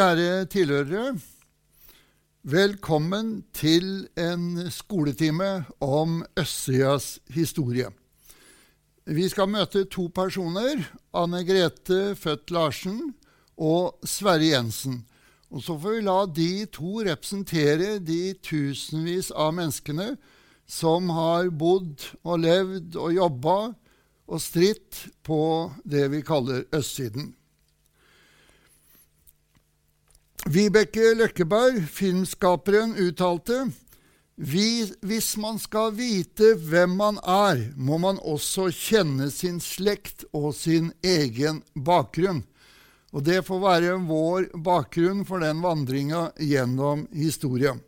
Kjære tilhørere. Velkommen til en skoletime om Østsidas historie. Vi skal møte to personer, Anne Grete Født Larsen og Sverre Jensen. Og så får vi la de to representere de tusenvis av menneskene som har bodd og levd og jobba og stritt på det vi kaller østsiden. Vibeke Løkkeberg, filmskaperen, uttalte hvis man skal vite hvem man er, må man også kjenne sin slekt og sin egen bakgrunn. Og det får være vår bakgrunn for den vandringa gjennom historien.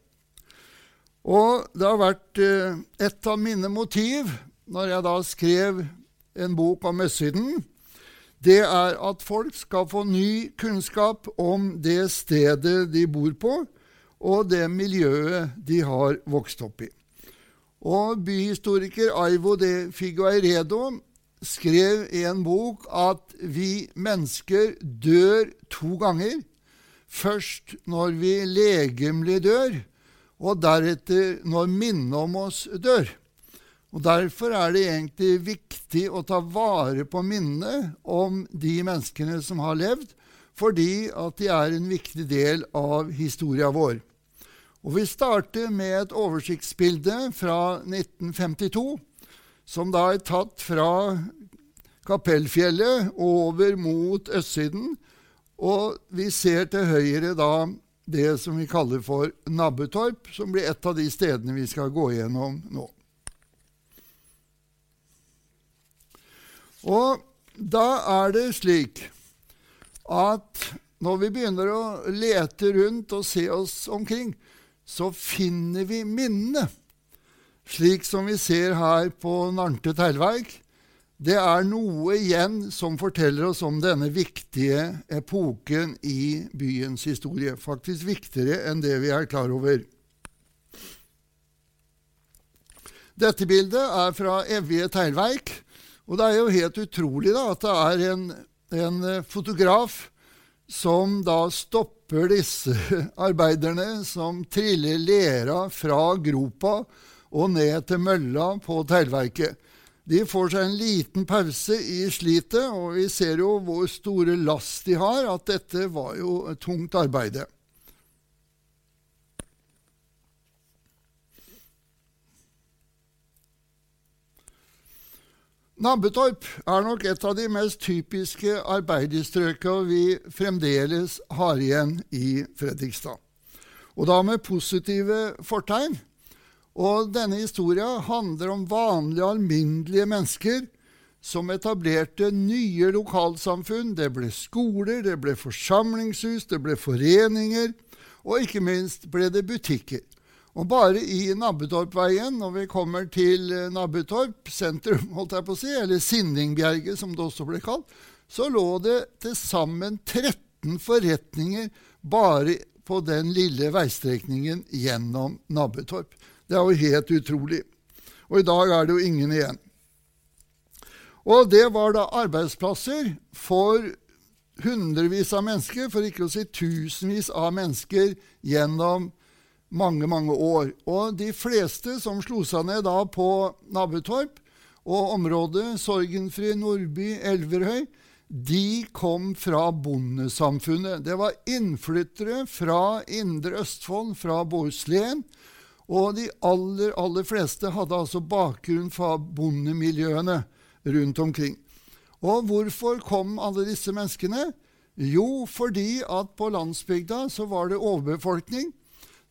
Og det har vært eh, et av mine motiv når jeg da skrev en bok om Østsiden, det er at folk skal få ny kunnskap om det stedet de bor på, og det miljøet de har vokst opp i. Og byhistoriker Aivo de Figueiredo skrev i en bok at vi mennesker dør to ganger. Først når vi legemlig dør, og deretter når minnet om oss dør. Og Derfor er det egentlig viktig å ta vare på minnet om de menneskene som har levd, fordi at de er en viktig del av historia vår. Og Vi starter med et oversiktsbilde fra 1952, som da er tatt fra Kapellfjellet over mot østsiden. Og vi ser til høyre da det som vi kaller for Nabbetorp, som blir et av de stedene vi skal gå gjennom nå. Og da er det slik at når vi begynner å lete rundt og se oss omkring, så finner vi minnene. Slik som vi ser her på Narnte teglverk. Det er noe igjen som forteller oss om denne viktige epoken i byens historie. Faktisk viktigere enn det vi er klar over. Dette bildet er fra Evje teglverk. Og det er jo helt utrolig da, at det er en, en eh, fotograf som da stopper disse arbeiderne som triller lera fra gropa og ned til mølla på teglverket. De får seg en liten pause i slitet, og vi ser jo hvor store last de har, at dette var jo tungt arbeide. Nabbetorp er nok et av de mest typiske arbeiderstrøkene vi fremdeles har igjen i Fredrikstad. Og da med positive fortegn. Og denne historia handler om vanlige, alminnelige mennesker som etablerte nye lokalsamfunn. Det ble skoler, det ble forsamlingshus, det ble foreninger, og ikke minst ble det butikker. Og bare i Nabbetorpveien, når vi kommer til eh, Nabbetorp sentrum, holdt jeg på å si, eller Sinningbjerget som det også ble kalt, så lå det til sammen 13 forretninger bare på den lille veistrekningen gjennom Nabbetorp. Det er jo helt utrolig. Og i dag er det jo ingen igjen. Og det var da arbeidsplasser for hundrevis av mennesker, for ikke å si tusenvis av mennesker gjennom mange, mange år. Og de fleste som slo seg ned da på Nabbetorp og området Sorgenfri, Nordby, Elverhøy, de kom fra bondesamfunnet. Det var innflyttere fra Indre Østfold, fra Bohuslän. Og de aller, aller fleste hadde altså bakgrunn fra bondemiljøene rundt omkring. Og hvorfor kom alle disse menneskene? Jo, fordi at på landsbygda så var det overbefolkning.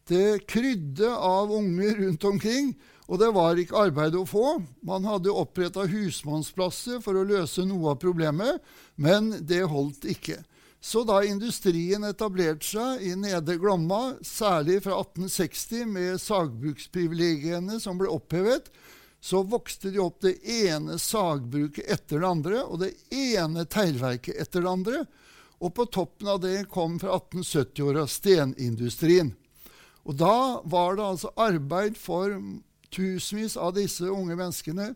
Det krydde av unger rundt omkring, og det var ikke arbeid å få. Man hadde oppretta husmannsplasser for å løse noe av problemet, men det holdt ikke. Så da industrien etablerte seg i Nede Glomma, særlig fra 1860 med sagbruksprivilegiene som ble opphevet, så vokste de opp det ene sagbruket etter det andre og det ene teglverket etter det andre. Og på toppen av det kom fra 1870-åra stenindustrien. Og da var det altså arbeid for tusenvis av disse unge menneskene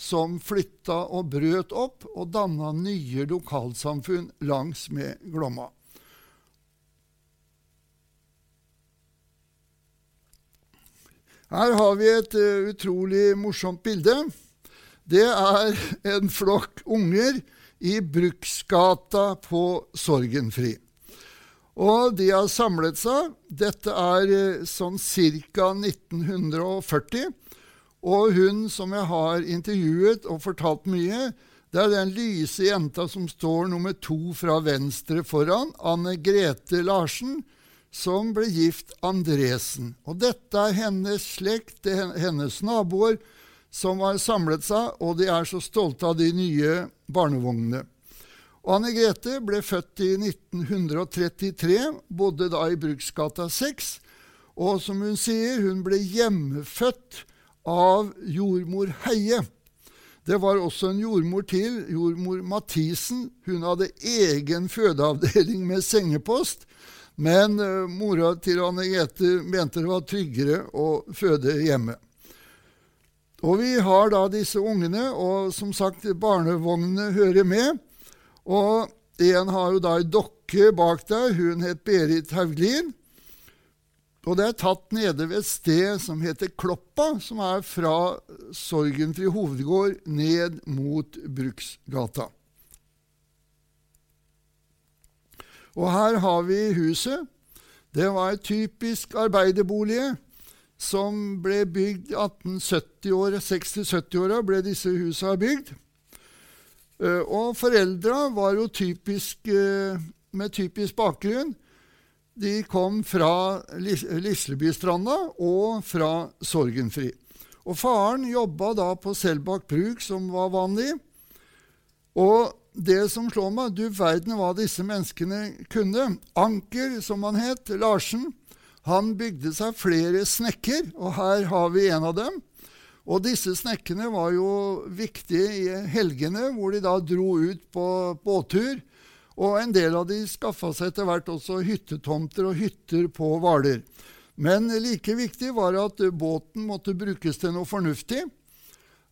som flytta og brøt opp og danna nye lokalsamfunn langs med Glomma. Her har vi et uh, utrolig morsomt bilde. Det er en flokk unger i Bruksgata på Sorgenfri. Og de har samlet seg. Dette er uh, sånn ca. 1940. Og hun som jeg har intervjuet og fortalt mye, det er den lyse jenta som står nummer to fra venstre foran, Anne Grete Larsen, som ble gift Andresen. Og dette er hennes slekt, det er hennes naboer, som har samlet seg, og de er så stolte av de nye barnevognene. Og Anne Grete ble født i 1933, bodde da i Bruksgata 6. Og som hun sier, hun ble hjemmefødt av jordmor Heie. Det var også en jordmor til, jordmor Mathisen. Hun hadde egen fødeavdeling med sengepost. Men uh, mora til Anne Grete mente det var tryggere å føde hjemme. Og vi har da disse ungene, og som sagt, barnevognene hører med. Og en har jo da ei dokke bak der. Hun het Berit Hauglin. Og det er tatt nede ved et sted som heter Kloppa, som er fra Sorgenfri hovedgård ned mot Bruksgata. Og her har vi huset. Det var et typisk arbeiderbolig som ble bygd i 1870-åra. 60-70-åra ble disse husene bygd. Eh, og foreldra var jo typisk, eh, med typisk bakgrunn. De kom fra Lislebystranda og fra Sorgenfri. Og faren jobba da på Selbakk bruk, som var vanlig. Og det som slår meg, du verden hva disse menneskene kunne. Anker, som han het, Larsen, han bygde seg flere snekker, og her har vi en av dem. Og disse snekkene var jo viktige i helgene, hvor de da dro ut på båttur og en del av de skaffa seg etter hvert også hyttetomter og hytter på Hvaler. Men like viktig var at båten måtte brukes til noe fornuftig.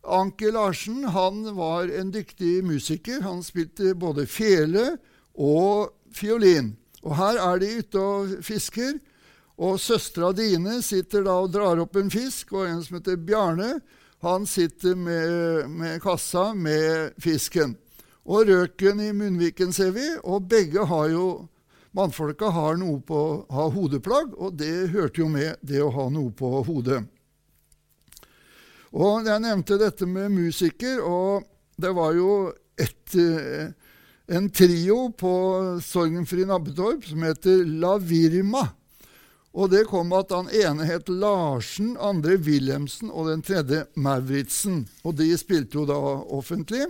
Anker Larsen han var en dyktig musiker. Han spilte både fele og fiolin. Og her er de ute og fisker. Og søstera Dine sitter da og drar opp en fisk, og en som heter Bjarne, han sitter med, med kassa med fisken. Og røken i munnviken ser vi, og begge har jo Mannfolka har noe på ha hodeplagg, og det hørte jo med det å ha noe på hodet. Og Jeg nevnte dette med musiker, og det var jo et, eh, en trio på Sorgenfri Nabbetorp som heter La Virma. Og det kom at han ene het Larsen, andre Wilhelmsen og den tredje Mauritzen. Og de spilte jo da offentlig.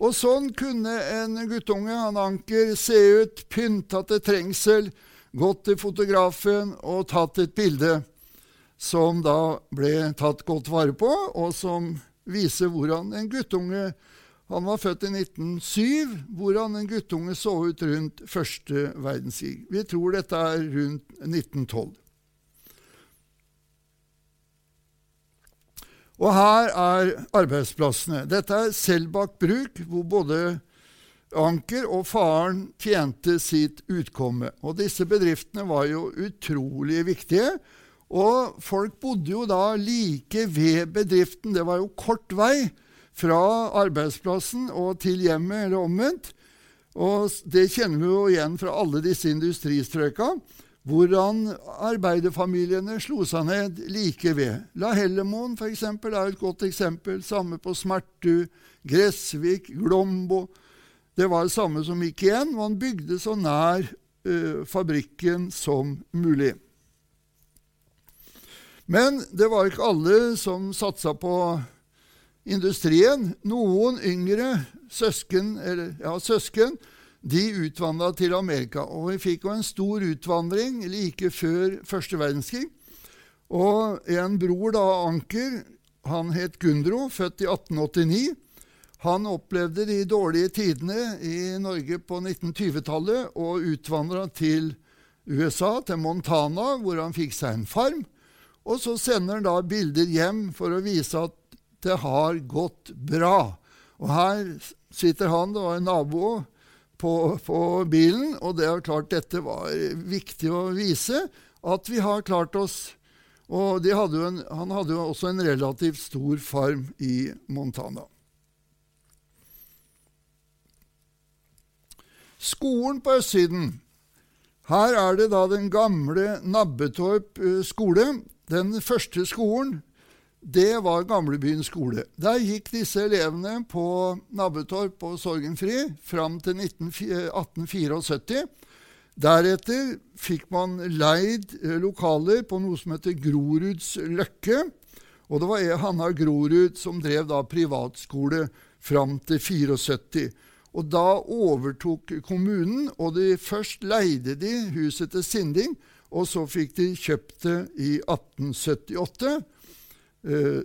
Og sånn kunne en guttunge, han Anker, se ut, pynta til trengsel, gått til fotografen og tatt et bilde som da ble tatt godt vare på, og som viser hvordan en guttunge Han var født i 1907, hvordan en guttunge så ut rundt første verdenskrig. Vi tror dette er rundt 1912. Og her er arbeidsplassene. Dette er Selbakk bruk, hvor både Anker og faren tjente sitt utkomme. Og disse bedriftene var jo utrolig viktige. Og folk bodde jo da like ved bedriften. Det var jo kort vei fra arbeidsplassen og til hjemmet, eller omvendt. Og det kjenner vi jo igjen fra alle disse industristrøka hvordan arbeiderfamiliene slo seg ned like ved. La Hellemoen f.eks. er et godt eksempel. Samme på Smertu, Gressvik, Glombo. Det var det samme som gikk igjen. Man bygde så nær uh, fabrikken som mulig. Men det var ikke alle som satsa på industrien. Noen yngre søsken, eller, ja, søsken de utvandra til Amerika. Og vi fikk jo en stor utvandring like før første verdenskrig. Og en bror, da, Anker, han het Gundro, født i 1889. Han opplevde de dårlige tidene i Norge på 1920-tallet og utvandra til USA, til Montana, hvor han fikk seg en farm. Og så sender han da bilder hjem for å vise at det har gått bra. Og her sitter han, det var en nabo på, på, bilen. Og det er klart dette var viktig å vise. At vi har klart oss Og hadde en, han hadde jo også en relativt stor farm i Montana. Skolen på østsiden. Her er det da den gamle Nabbetorp eh, skole. Den første skolen det var Gamlebyen skole. Der gikk disse elevene på Nabbetorp og Sorgenfri fram til 1874. Deretter fikk man leid eh, lokaler på noe som heter Groruds Løkke. Og det var Hanna Grorud som drev da privatskole fram til 74. Og da overtok kommunen, og de først leide de huset til Sinding, og så fikk de kjøpt det i 1878. Eh,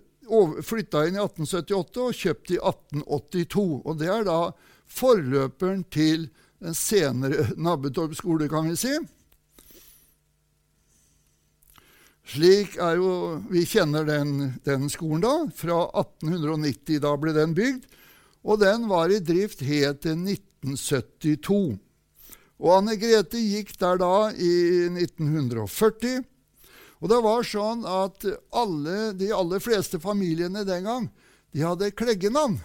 Flytta inn i 1878 og kjøpt i 1882. Og det er da forløperen til den senere Nabbetorp skole, kan vi si. Slik er jo Vi kjenner den, den skolen, da. Fra 1890. Da ble den bygd. Og den var i drift helt til 1972. Og Anne Grete gikk der da i 1940. Og det var sånn at alle, de aller fleste familiene den gang de hadde kleggenavn.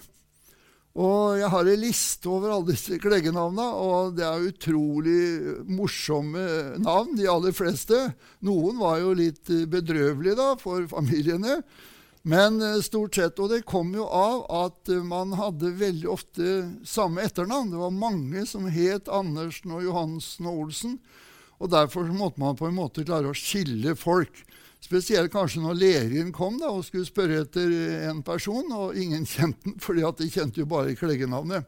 Og jeg har en liste over alle disse kleggenavna, og det er utrolig morsomme navn, de aller fleste. Noen var jo litt bedrøvelige da, for familiene. Men eh, stort sett, Og det kom jo av at man hadde veldig ofte samme etternavn. Det var mange som het Andersen og Johansen og Olsen. Og Derfor måtte man på en måte klare å skille folk. Spesielt kanskje når legen kom da, og skulle spørre etter en person, og ingen kjente den, fordi de kjente jo bare kleggenavnet.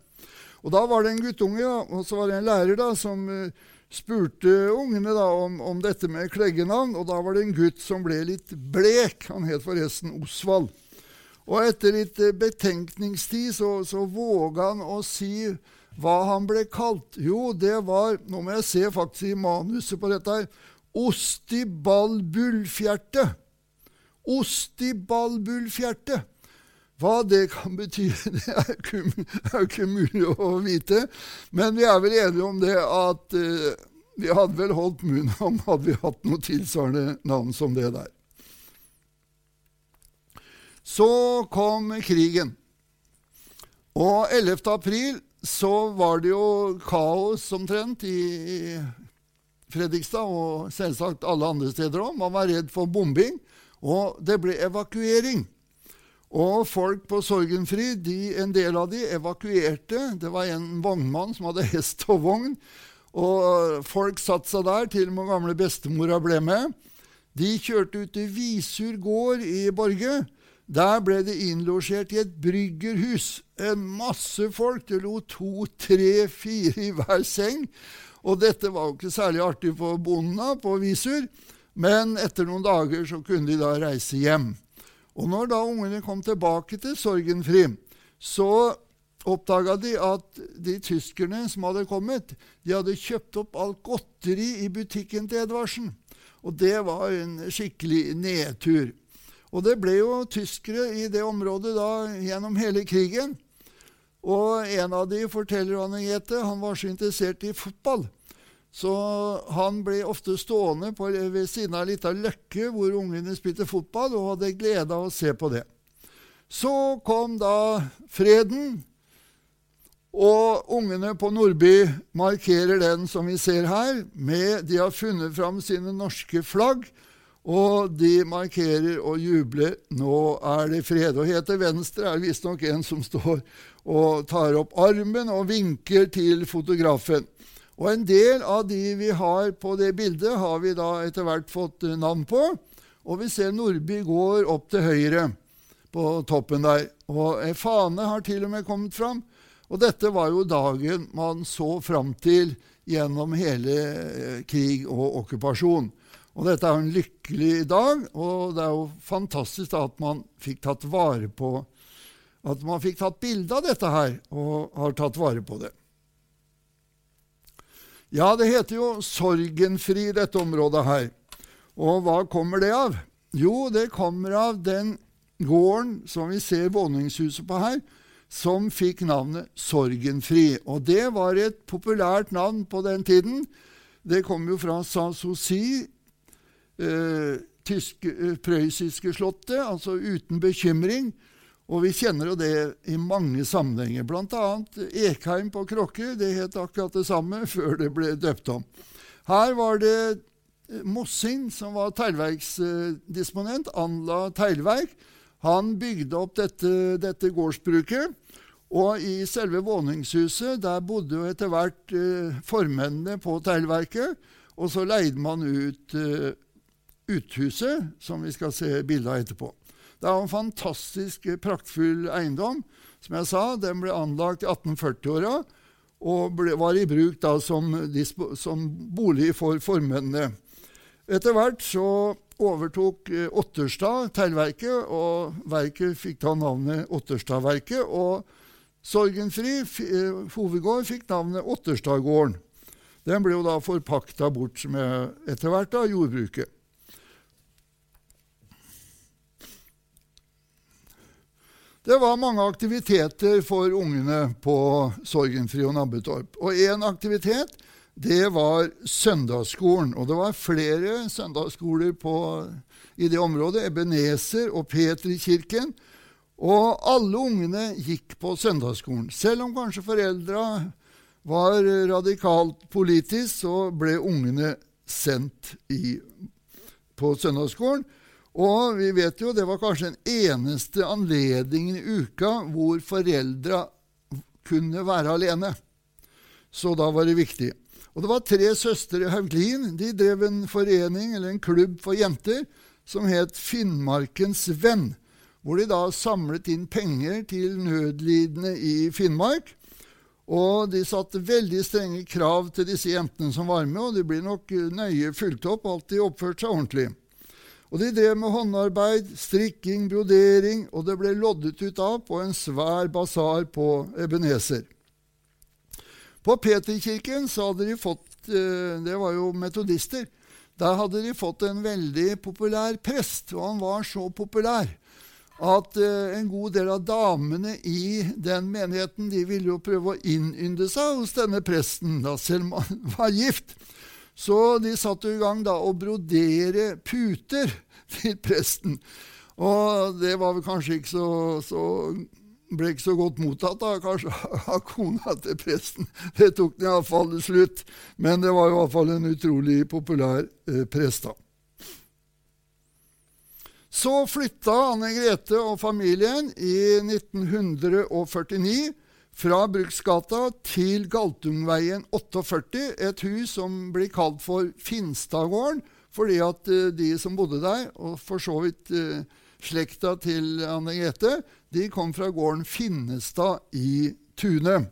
Og Da var det en guttunge da, og så var det en lærer da, som uh, spurte ungene da om, om, dette med kleggenavn, og da var det en gutt som ble litt blek. Han het forresten Osvald. Og etter litt eh, betenkningstid så, så våga han å si hva han ble kalt. Jo, det var Nå må jeg se faktisk i manuset på dette her. Ostiballbullfjerte. Ostiballbullfjerte. Hva det kan bety, det er er ikke mulig å vite. Men vi er vel enige om det at uh, vi hadde vel holdt munn om hadde vi hatt noe tilsvarende navn som det der. Så kom krigen. Og 11. april så var det jo kaos omtrent i Fredrikstad og selvsagt alle andre steder òg. Man var redd for bombing, og det ble evakuering. Og folk på Sorgenfri, de, en del av de evakuerte. Det var en vognmann som hadde hest og vogn. Og folk satte seg der, til og med gamle bestemora ble med. De kjørte ut til Visur gård i Borge. Der ble det innlosjert i et bryggerhus. En masse folk. Det lå to, tre, fire i hver seng. Og dette var jo ikke særlig artig for bondene på Visur, men etter noen dager så kunne de da reise hjem. Og når da ungene kom tilbake til Sorgenfri, så oppdaga de at de tyskerne som hadde kommet, de hadde kjøpt opp alt godteri i butikken til Edvardsen. Og det var en skikkelig nedtur. Og det ble jo tyskere i det området da gjennom hele krigen. Og en av de forteller Anne han var så interessert i fotball så han ble ofte stående på, ved siden av ei lita løkke hvor ungene spilte fotball, og hadde glede av å se på det. Så kom da freden, og ungene på Nordby markerer den som vi ser her. Med, de har funnet fram sine norske flagg, og de markerer og jubler. Nå er det fred. Og helt til venstre er det visstnok en som står og tar opp armen og vinker til fotografen. Og en del av de vi har på det bildet, har vi da etter hvert fått eh, navn på. Og vi ser Nordby går opp til høyre på toppen der. Og ei fane har til og med kommet fram. Og dette var jo dagen man så fram til gjennom hele eh, krig og okkupasjon. Og dette er jo en lykkelig dag, og det er jo fantastisk at man fikk tatt vare på at man fikk tatt bilde av dette her, og har tatt vare på det. Ja, det heter jo Sorgenfri, dette området her. Og hva kommer det av? Jo, det kommer av den gården som vi ser våningshuset på her, som fikk navnet Sorgenfri. Og det var et populært navn på den tiden. Det kom jo fra Sanssouci, eh, tyske, eh, prøyssiske slottet, altså uten bekymring. Og vi kjenner jo det i mange sammenhenger, bl.a. Ekheim på Krokke. Det het akkurat det samme før det ble døpt om. Her var det Mossin, Mossing, som var teglverksdisponent, anla teglverk. Han bygde opp dette, dette gårdsbruket. Og i selve våningshuset der bodde jo etter hvert eh, formennene på teglverket. Og så leide man ut eh, uthuset, som vi skal se bilde av etterpå. Det er en fantastisk eh, praktfull eiendom. Som jeg sa, Den ble anlagt i 1840-åra og ble, var i bruk da som, som bolig for formennene. Etter hvert så overtok eh, Otterstad teglverket, og verket fikk da navnet Otterstadverket. Og Sorgenfri eh, hovedgård fikk navnet Otterstadgården. Den ble jo da forpakta bort med etter hvert da, jordbruket. Det var mange aktiviteter for ungene på Sorgenfri og Nabbetorp. Og én aktivitet det var søndagsskolen. Og det var flere søndagsskoler på, i det området. Ebenezer og Petrikirken. Og alle ungene gikk på søndagsskolen. Selv om kanskje foreldra var radikalt politisk, så ble ungene sendt i, på søndagsskolen. Og vi vet jo det var kanskje den eneste anledningen i uka hvor foreldra kunne være alene. Så da var det viktig. Og det var tre søstre i Hauglin. De drev en forening, eller en klubb for jenter, som het Finnmarkens Venn. Hvor de da samlet inn penger til nødlidende i Finnmark. Og de satte veldig strenge krav til disse jentene som var med, og de ble nok nøye fulgt opp, alltid oppført seg ordentlig. Og De drev med håndarbeid, strikking, brodering, og det ble loddet ut av på en svær basar på Ebenezer. På Peterkirken så hadde de fått eh, Det var jo metodister. Der hadde de fått en veldig populær prest, og han var så populær at eh, en god del av damene i den menigheten de ville jo prøve å innynde seg hos denne presten, da, selv om han var gift. Så de satte i gang da å brodere puter til presten. Og det var vel kanskje ikke så, så ble ikke så godt mottatt da, kanskje av kona til presten. Det tok den iallfall slutt. Men det var i hvert fall en utrolig populær eh, prest. da. Så flytta Anne Grete og familien i 1949 fra Bruksgata til Galtungveien 48, et hus som blir kalt for Finstadgården, fordi at uh, de som bodde der, og for så vidt uh, slekta til Anne Grete, de kom fra gården Finnestad i Tune.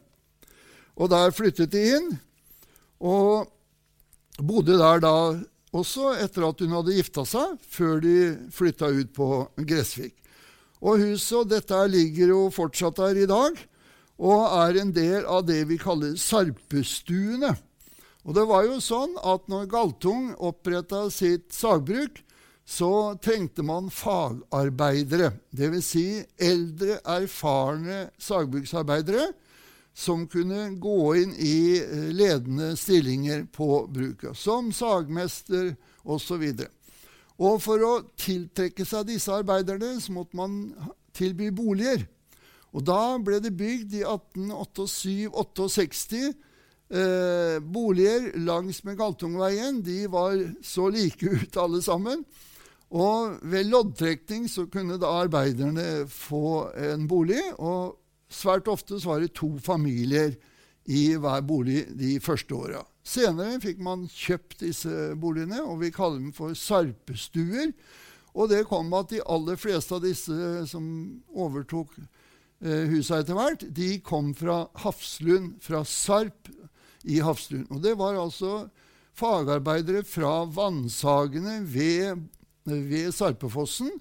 Og der flyttet de inn, og bodde der da også etter at hun hadde gifta seg, før de flytta ut på Gressvik. Og huset og dette ligger jo fortsatt der i dag og er en del av det vi kaller sarpestuene. Og det var jo sånn at når Galtung oppretta sitt sagbruk, så trengte man fagarbeidere, dvs. Si eldre, erfarne sagbruksarbeidere som kunne gå inn i eh, ledende stillinger på bruket, som sagmester osv. Og, og for å tiltrekke seg disse arbeiderne så måtte man tilby boliger. Og da ble det bygd i 1868 eh, boliger langs med Galtungveien. De var så like ut alle sammen. Og ved loddtrekning så kunne da arbeiderne få en bolig. Og svært ofte så var det to familier i hver bolig de første åra. Senere fikk man kjøpt disse boligene, og vi kaller dem for sarpestuer. Og det kom at de aller fleste av disse som overtok husa etter hvert, de kom fra Hafslund, fra Sarp i Hafslund. Og det var altså fagarbeidere fra vannsagene ved, ved Sarpefossen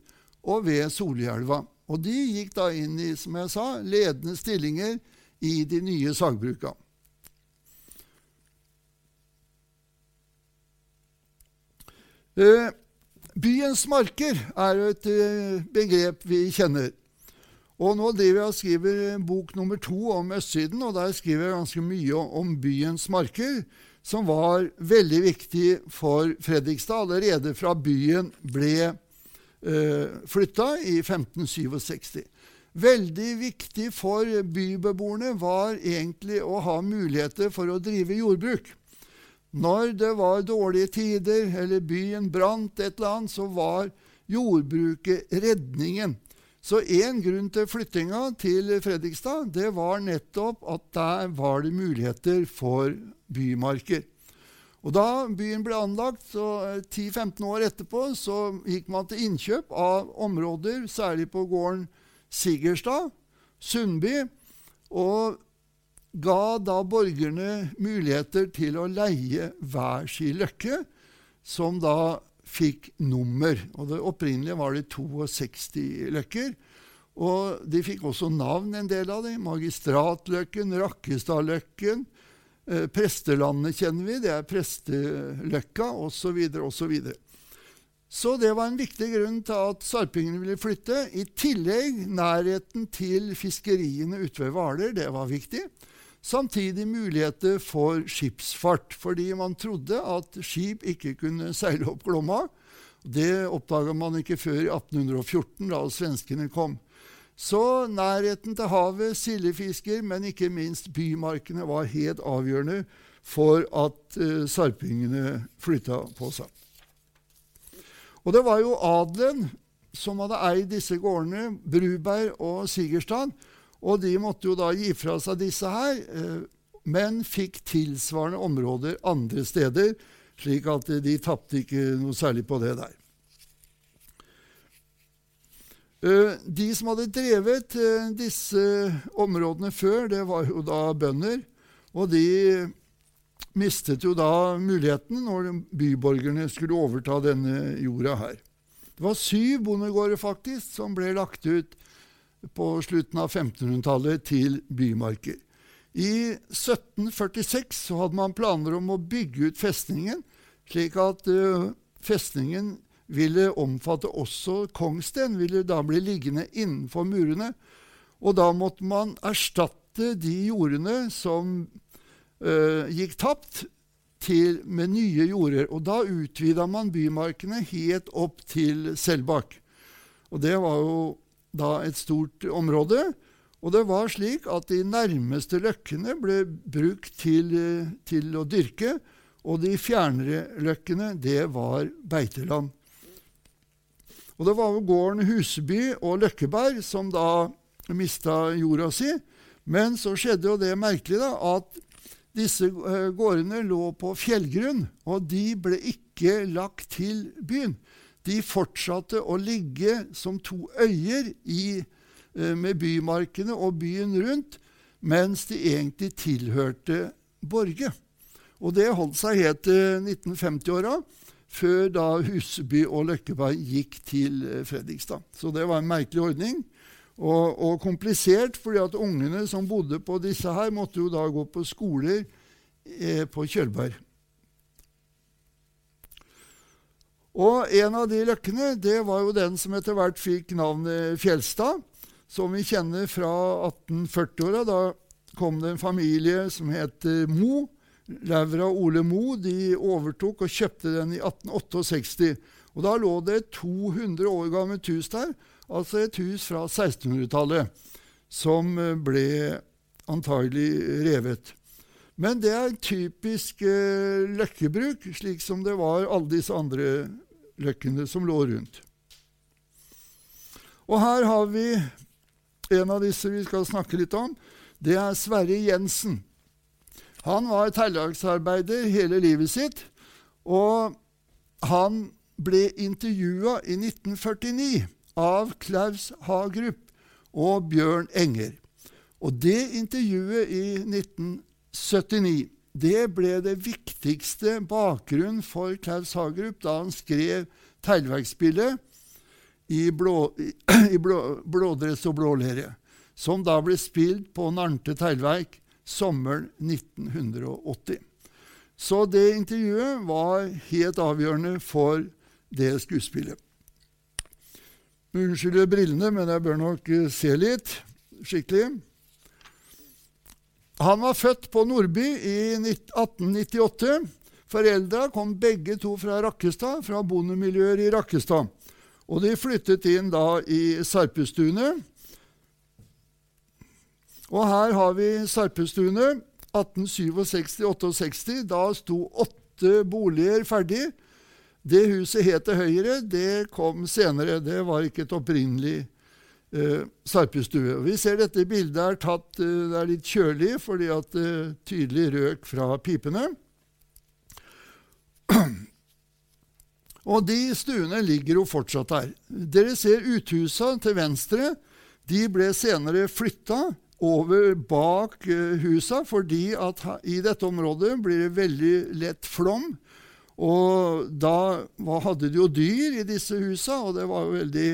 og ved Solhjelva. Og de gikk da inn i, som jeg sa, ledende stillinger i de nye sagbruka. Eh, byens marker er et eh, begrep vi kjenner. Og nå driver jeg og skriver bok nummer to om østsiden, og der skriver jeg ganske mye om byens marker. som var veldig viktig for Fredrikstad allerede fra byen ble eh, flytta i 1567. Veldig viktig for bybeboerne var egentlig å ha muligheter for å drive jordbruk. Når det var dårlige tider, eller byen brant et eller annet, så var jordbruket redningen. Så én grunn til flyttinga til Fredrikstad det var nettopp at der var det muligheter for bymarker. Og Da byen ble anlagt, så 10-15 år etterpå, så gikk man til innkjøp av områder, særlig på gården Sigerstad, Sundby, og ga da borgerne muligheter til å leie hver sin løkke, som da fikk nummer. Og det Opprinnelig var det 62 løkker. Og de fikk også navn, en del av dem. Magistratløkken, Rakkestadløkken. Eh, prestelandet kjenner vi, det er Presteløkka, osv., osv. Så det var en viktig grunn til at sarpingene ville flytte. I tillegg nærheten til fiskeriene ute ved Hvaler, det var viktig. Samtidig muligheter for skipsfart, fordi man trodde at skip ikke kunne seile opp Glomma. Det oppdaga man ikke før i 1814, da svenskene kom. Så nærheten til havet, sildefisker, men ikke minst bymarkene var helt avgjørende for at uh, sarpingene flytta på seg. Og det var jo adelen som hadde eid disse gårdene, Bruberg og Sigerstad. Og de måtte jo da gi fra seg disse her, eh, men fikk tilsvarende områder andre steder, slik at de tapte ikke noe særlig på det der. Eh, de som hadde drevet eh, disse områdene før, det var jo da bønder. Og de mistet jo da muligheten når byborgerne skulle overta denne jorda her. Det var syv bondegårder faktisk som ble lagt ut på slutten av 1500-tallet til bymarker. I 1746 så hadde man planer om å bygge ut festningen, slik at uh, festningen ville omfatte også Kongsten, ville da bli liggende innenfor murene. Og da måtte man erstatte de jordene som uh, gikk tapt, til, med nye jorder. Og da utvida man bymarkene helt opp til Selbakk. Og det var jo da et stort område. Og det var slik at de nærmeste løkkene ble brukt til, til å dyrke, og de fjernere løkkene, det var beiteland. Og det var gården Huseby og Løkkeberg som da mista jorda si. Men så skjedde jo det merkelige da, at disse eh, gårdene lå på fjellgrunn, og de ble ikke lagt til byen. De fortsatte å ligge som to øyer i, eh, med bymarkene og byen rundt, mens de egentlig tilhørte Borge. Og det holdt seg helt til 1950-åra, før da Huseby og Løkkeberg gikk til eh, Fredrikstad. Så det var en merkelig ordning. Og, og, komplisert, fordi at ungene som bodde på disse her, måtte jo da gå på skoler eh, på Kjølberg. Og en av de løkkene det var jo den som etter hvert fikk navnet Fjelstad, som vi kjenner fra 1840-åra. Da kom det en familie som het Mo. Laura og Ole Mo de overtok og kjøpte den i 1868. Og Da lå det et 200 år gammelt hus der altså et hus fra 1600-tallet som ble antagelig revet. Men det er typisk eh, løkkebruk, slik som det var alle disse andre løkkene som lå rundt. Og her har vi en av disse vi skal snakke litt om. Det er Sverre Jensen. Han var tellagsarbeider hele livet sitt, og han ble intervjua i 1949 av Klaus Hagerup og Bjørn Enger. Og det intervjuet i 1979 det ble det viktigste bakgrunnen for Klaus Hagerup da han skrev teglverksspillet i, blå, i blå, blådress og blålere, som da ble spilt på Narnte teglverk sommeren 1980. Så det intervjuet var helt avgjørende for det skuespillet. Unnskyld brillene, men jeg bør nok eh, se litt skikkelig. Han var født på Nordby i 1898. Foreldra kom begge to fra Rakkestad, fra bondemiljøer i Rakkestad. Og de flyttet inn da i Sarpestuene. Og her har vi Sarpestuene. 1867-68. Da sto åtte boliger ferdig. Det huset het til høyre. Det kom senere. Det var ikke et opprinnelig eh, sarpestue. Vi ser dette bildet er tatt eh, Det er litt kjølig fordi at det eh, tydelig røk fra pipene. Og de stuene ligger jo fortsatt der. Dere ser uthusa til venstre. De ble senere flytta over bak eh, husa fordi at i dette området blir det veldig lett flom. Og da hadde de jo dyr i disse husa, og det var jo veldig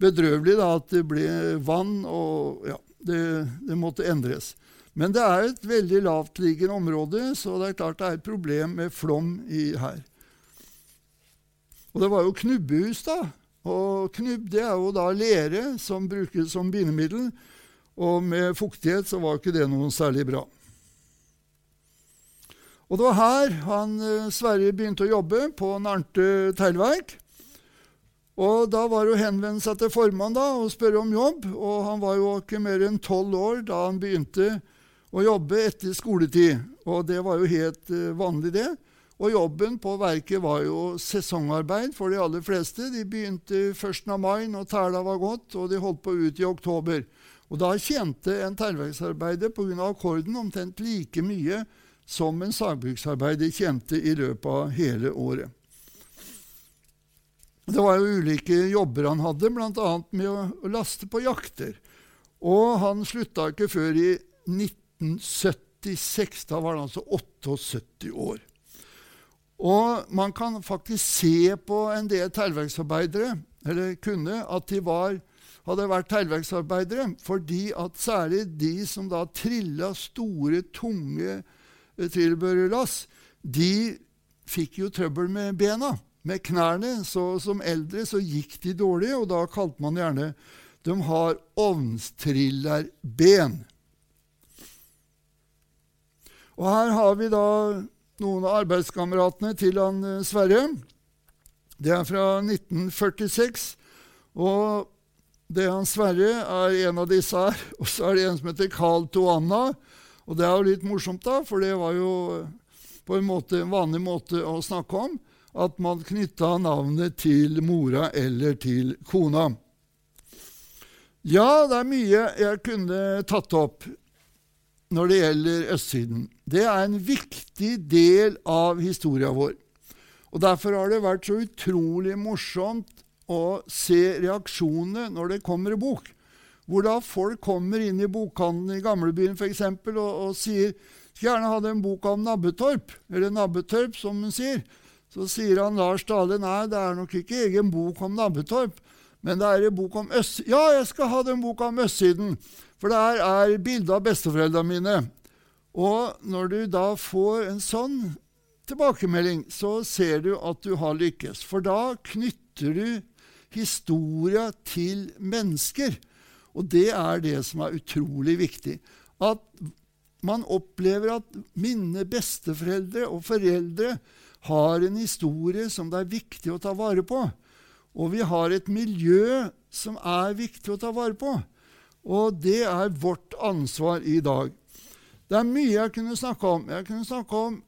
bedrøvelig da, at det ble vann, og ja, det, det måtte endres. Men det er et veldig lavtliggende område, så det er klart det er et problem med flom i, her. Og det var jo knubbehus, da. Og knubb det er jo da lere som brukes som bindemiddel. Og med fuktighet så var ikke det noe særlig bra. Og det var her han eh, Sverre begynte å jobbe, på Narnte teglverk. Og da var det å henvende seg til formannen da, og spørre om jobb. Og han var jo ikke mer enn tolv år da han begynte å jobbe etter skoletid. Og det var jo helt uh, vanlig, det. Og jobben på verket var jo sesongarbeid for de aller fleste. De begynte 1. mai når tæla var gått, og de holdt på ut i oktober. Og da tjente en teglverksarbeider pga. akkorden omtrent like mye som en sagbruksarbeider tjente i løpet av hele året. Det var jo ulike jobber han hadde, bl.a. med å laste på jakter. Og han slutta ikke før i 1976. Da var han altså 78 år. Og man kan faktisk se på en del teglverksarbeidere, eller kunne, at de var, hadde vært teglverksarbeidere, fordi at særlig de som da trilla store, tunge tilbørerlass, de fikk jo trøbbel med bena, med knærne. Så som eldre så gikk de dårlig, og da kalte man gjerne de har ovnstrillerben. Og her har vi da noen av arbeidskameratene til han eh, Sverre. Det er fra 1946. Og det han Sverre er en av disse her. Og så er det en som heter Carl Toanna. Og det er jo litt morsomt, da, for det var jo på en måte en vanlig måte å snakke om. At man knytta navnet til mora eller til kona. Ja, det er mye jeg kunne tatt opp når det gjelder østsiden. Det er en viktig del av historia vår. Og Derfor har det vært så utrolig morsomt å se reaksjonene når det kommer en bok hvor da folk kommer inn i bokhandelen i Gamlebyen f.eks. Og, og sier skal gjerne ha en bok om Nabbetorp, eller Nabbetorp, som hun sier. Så sier han Lars Dale nei, det er nok ikke egen bok om Nabbetorp, men det er en bok om øst... Ja, jeg skal ha den boka om østsiden, for der er bilde av besteforeldrene mine. Og når du da får en sånn tilbakemelding, så ser du at du har lykkes. For da knytter du historia til mennesker. Og det er det som er utrolig viktig. At man opplever at mine besteforeldre og foreldre har en historie som det er viktig å ta vare på. Og vi har et miljø som er viktig å ta vare på. Og det er vårt ansvar i dag. Det er mye jeg kunne snakke om. Jeg kunne snakke om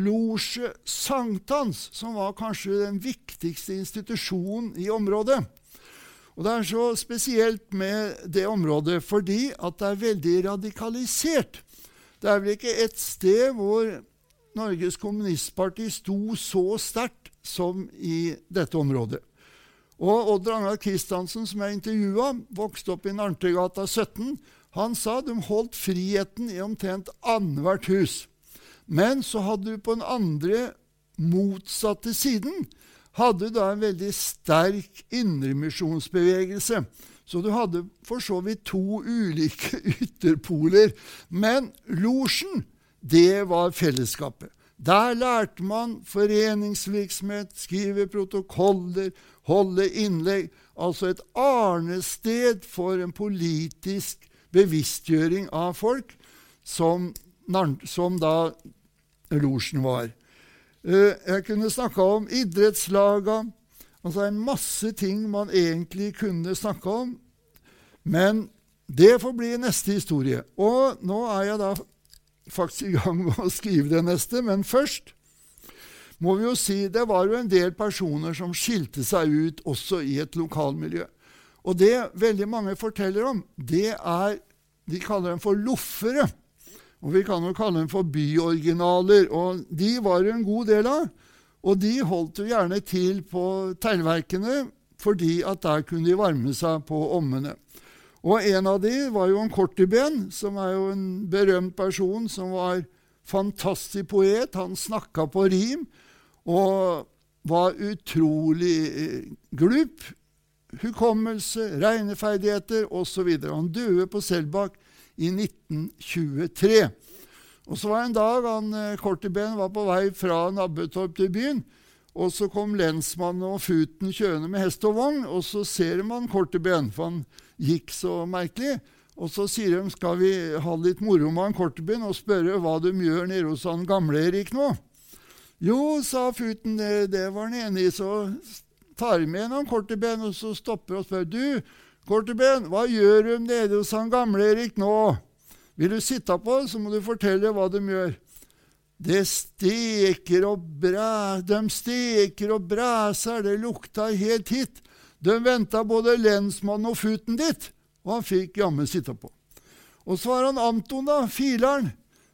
Losje Sankthans, som var kanskje den viktigste institusjonen i området. Og Det er så spesielt med det området fordi at det er veldig radikalisert. Det er vel ikke et sted hvor Norges Kommunistparti sto så sterkt som i dette området. Og Odd Ragnar Kristiansen, som jeg intervjua, vokste opp i Narntegata 17. Han sa de holdt friheten i omtrent annethvert hus. Men så hadde du på den andre, motsatte siden hadde da en veldig sterk indremisjonsbevegelse. Så du hadde for så vidt to ulike ytterpoler. Men losjen, det var fellesskapet. Der lærte man foreningsvirksomhet, skrive protokoller, holde innlegg. Altså et arnested for en politisk bevisstgjøring av folk. som, som da losjen var. Eh, jeg kunne snakka om idrettslaga, altså en masse ting man egentlig kunne snakke om. Men det får bli neste historie. Og nå er jeg da faktisk i gang med å skrive det neste, men først må vi jo si det var jo en del personer som skilte seg ut også i et lokalmiljø. Og det veldig mange forteller om, det er De kaller dem for loffere. Og vi kan jo kalle dem for byoriginaler. Og de var jo en god del av. Og de holdt jo gjerne til på teglverkene, fordi at der kunne de varme seg på ommene. Og en av de var jo en Kortiben, som er jo en berømt person som var fantastisk poet. Han snakka på rim og var utrolig eh, glup hukommelse, regneferdigheter osv. Han døde på Selbakk i 1923. Og så var det en dag han Kortiben Korteben var på vei fra Nabbetorp til byen. Og så kom lensmannen og Futen kjørende med hest og vogn, og så ser man Korteben, for han gikk så merkelig. Og så sier de skal vi ha litt moro med han Kortebyen og spørre hva de gjør nede hos han gamle-Erik nå. Jo, sa Futen, det, det var han enig i. Så tar med en Kortebyen og så stopper og spør. Du, Kortebyen, hva gjør de nede hos han gamle-Erik nå? Vil du sitte på, så må du fortelle hva de gjør. Det steker og bræ, de steker og bræser, det lukta helt hit. De venta både lensmannen og futen ditt, og han fikk jammen sitte på. Og så var han Anton, da, fileren,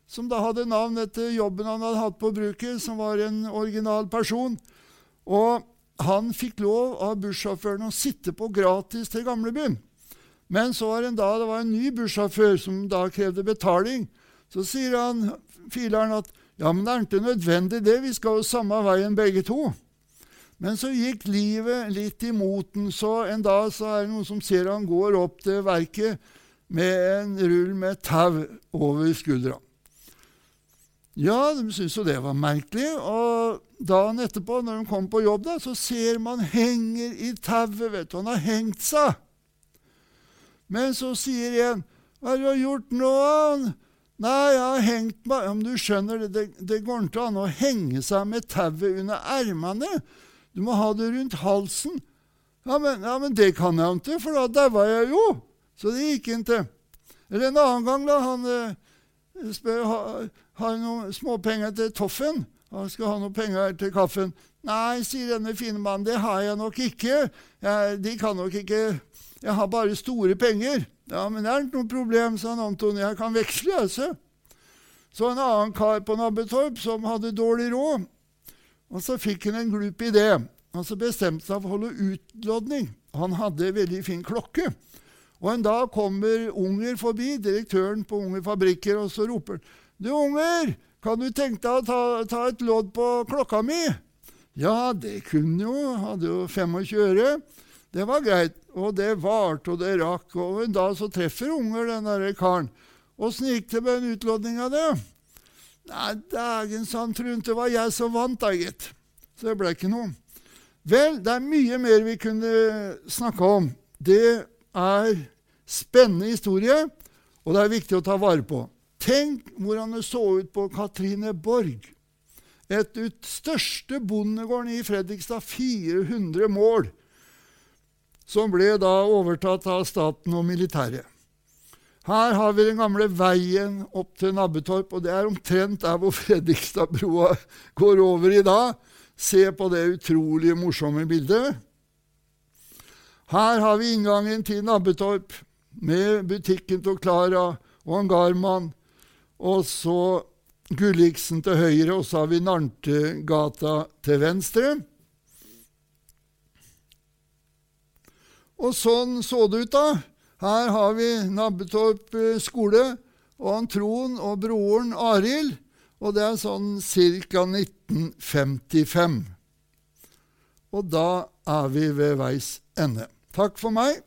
som da hadde navn etter jobben han hadde hatt på bruket, som var en original person. Og han fikk lov av bussjåføren å sitte på gratis til gamlebyen. Men så var det en dag det var en ny bussjåfør som da krevde betaling. Så sier han fileren at ja, men det er ikke nødvendig det, vi skal jo samme veien begge to. Men så gikk livet litt imot den, så en dag så er det noen som ser han går opp til verket med en rull med tau over skuldra. Ja, de syntes jo det var merkelig. Og dagen etterpå, når de kom på jobb, da, så ser man henger i tauet. vet du, Han har hengt seg. Men så sier en, 'Hva har du gjort nå?' 'Nei, jeg har hengt meg.' Ja, men du skjønner, det, det, det går ikke an å henge seg med tauet under ermene. Du må ha det rundt halsen. Ja men, ja, men det kan jeg ikke, for da daua jeg jo. Så det gikk ikke. Eller en annen gang, da. Han eh, spør har du noen småpenger til Toffen? Han skal ha noen penger til kaffen. Nei, sier denne fine mannen, det har jeg nok ikke. Jeg, de kan nok ikke Jeg har bare store penger. Ja, men det er ikke noe problem, sa Anton. Jeg kan veksle, altså. Så en annen kar på Nabbetorp som hadde dårlig råd. Og så fikk han en glup idé. Han så bestemte seg for å holde utlodning. Han hadde veldig fin klokke. Og en dag kommer Unger forbi, direktøren på Unger Fabrikker, og så roper han du, unger, kan du tenke deg å ta, ta et lodd på klokka mi? Ja, det kunne jo. Hadde jo 25 øre. Det var greit. Og det varte og det rakk. Og en dag så treffer unger den derre karen. Åssen gikk det med den utlodninga, det? Nei, dægen sann, trunt, det var jeg som vant, da, gitt. Så det ble ikke noe. Vel, det er mye mer vi kunne snakke om. Det er spennende historie, og det er viktig å ta vare på. Tenk hvordan det så ut på Katrine Borg. Et ut største bondegården i Fredrikstad, 400 mål, som ble da overtatt av staten og militæret. Her har vi den gamle veien opp til Nabbetorp, og det er omtrent der hvor Fredrikstadbrua går over i dag. Se på det utrolig morsomme bildet. Her har vi inngangen til Nabbetorp, med butikken til Klara og en Garman og så Gulliksen til høyre, og så har vi Narntegata til venstre. Og sånn så det ut, da. Her har vi Nabbetorp eh, skole og han Trond og broren Arild. Og det er sånn ca. 1955. Og da er vi ved veis ende. Takk for meg.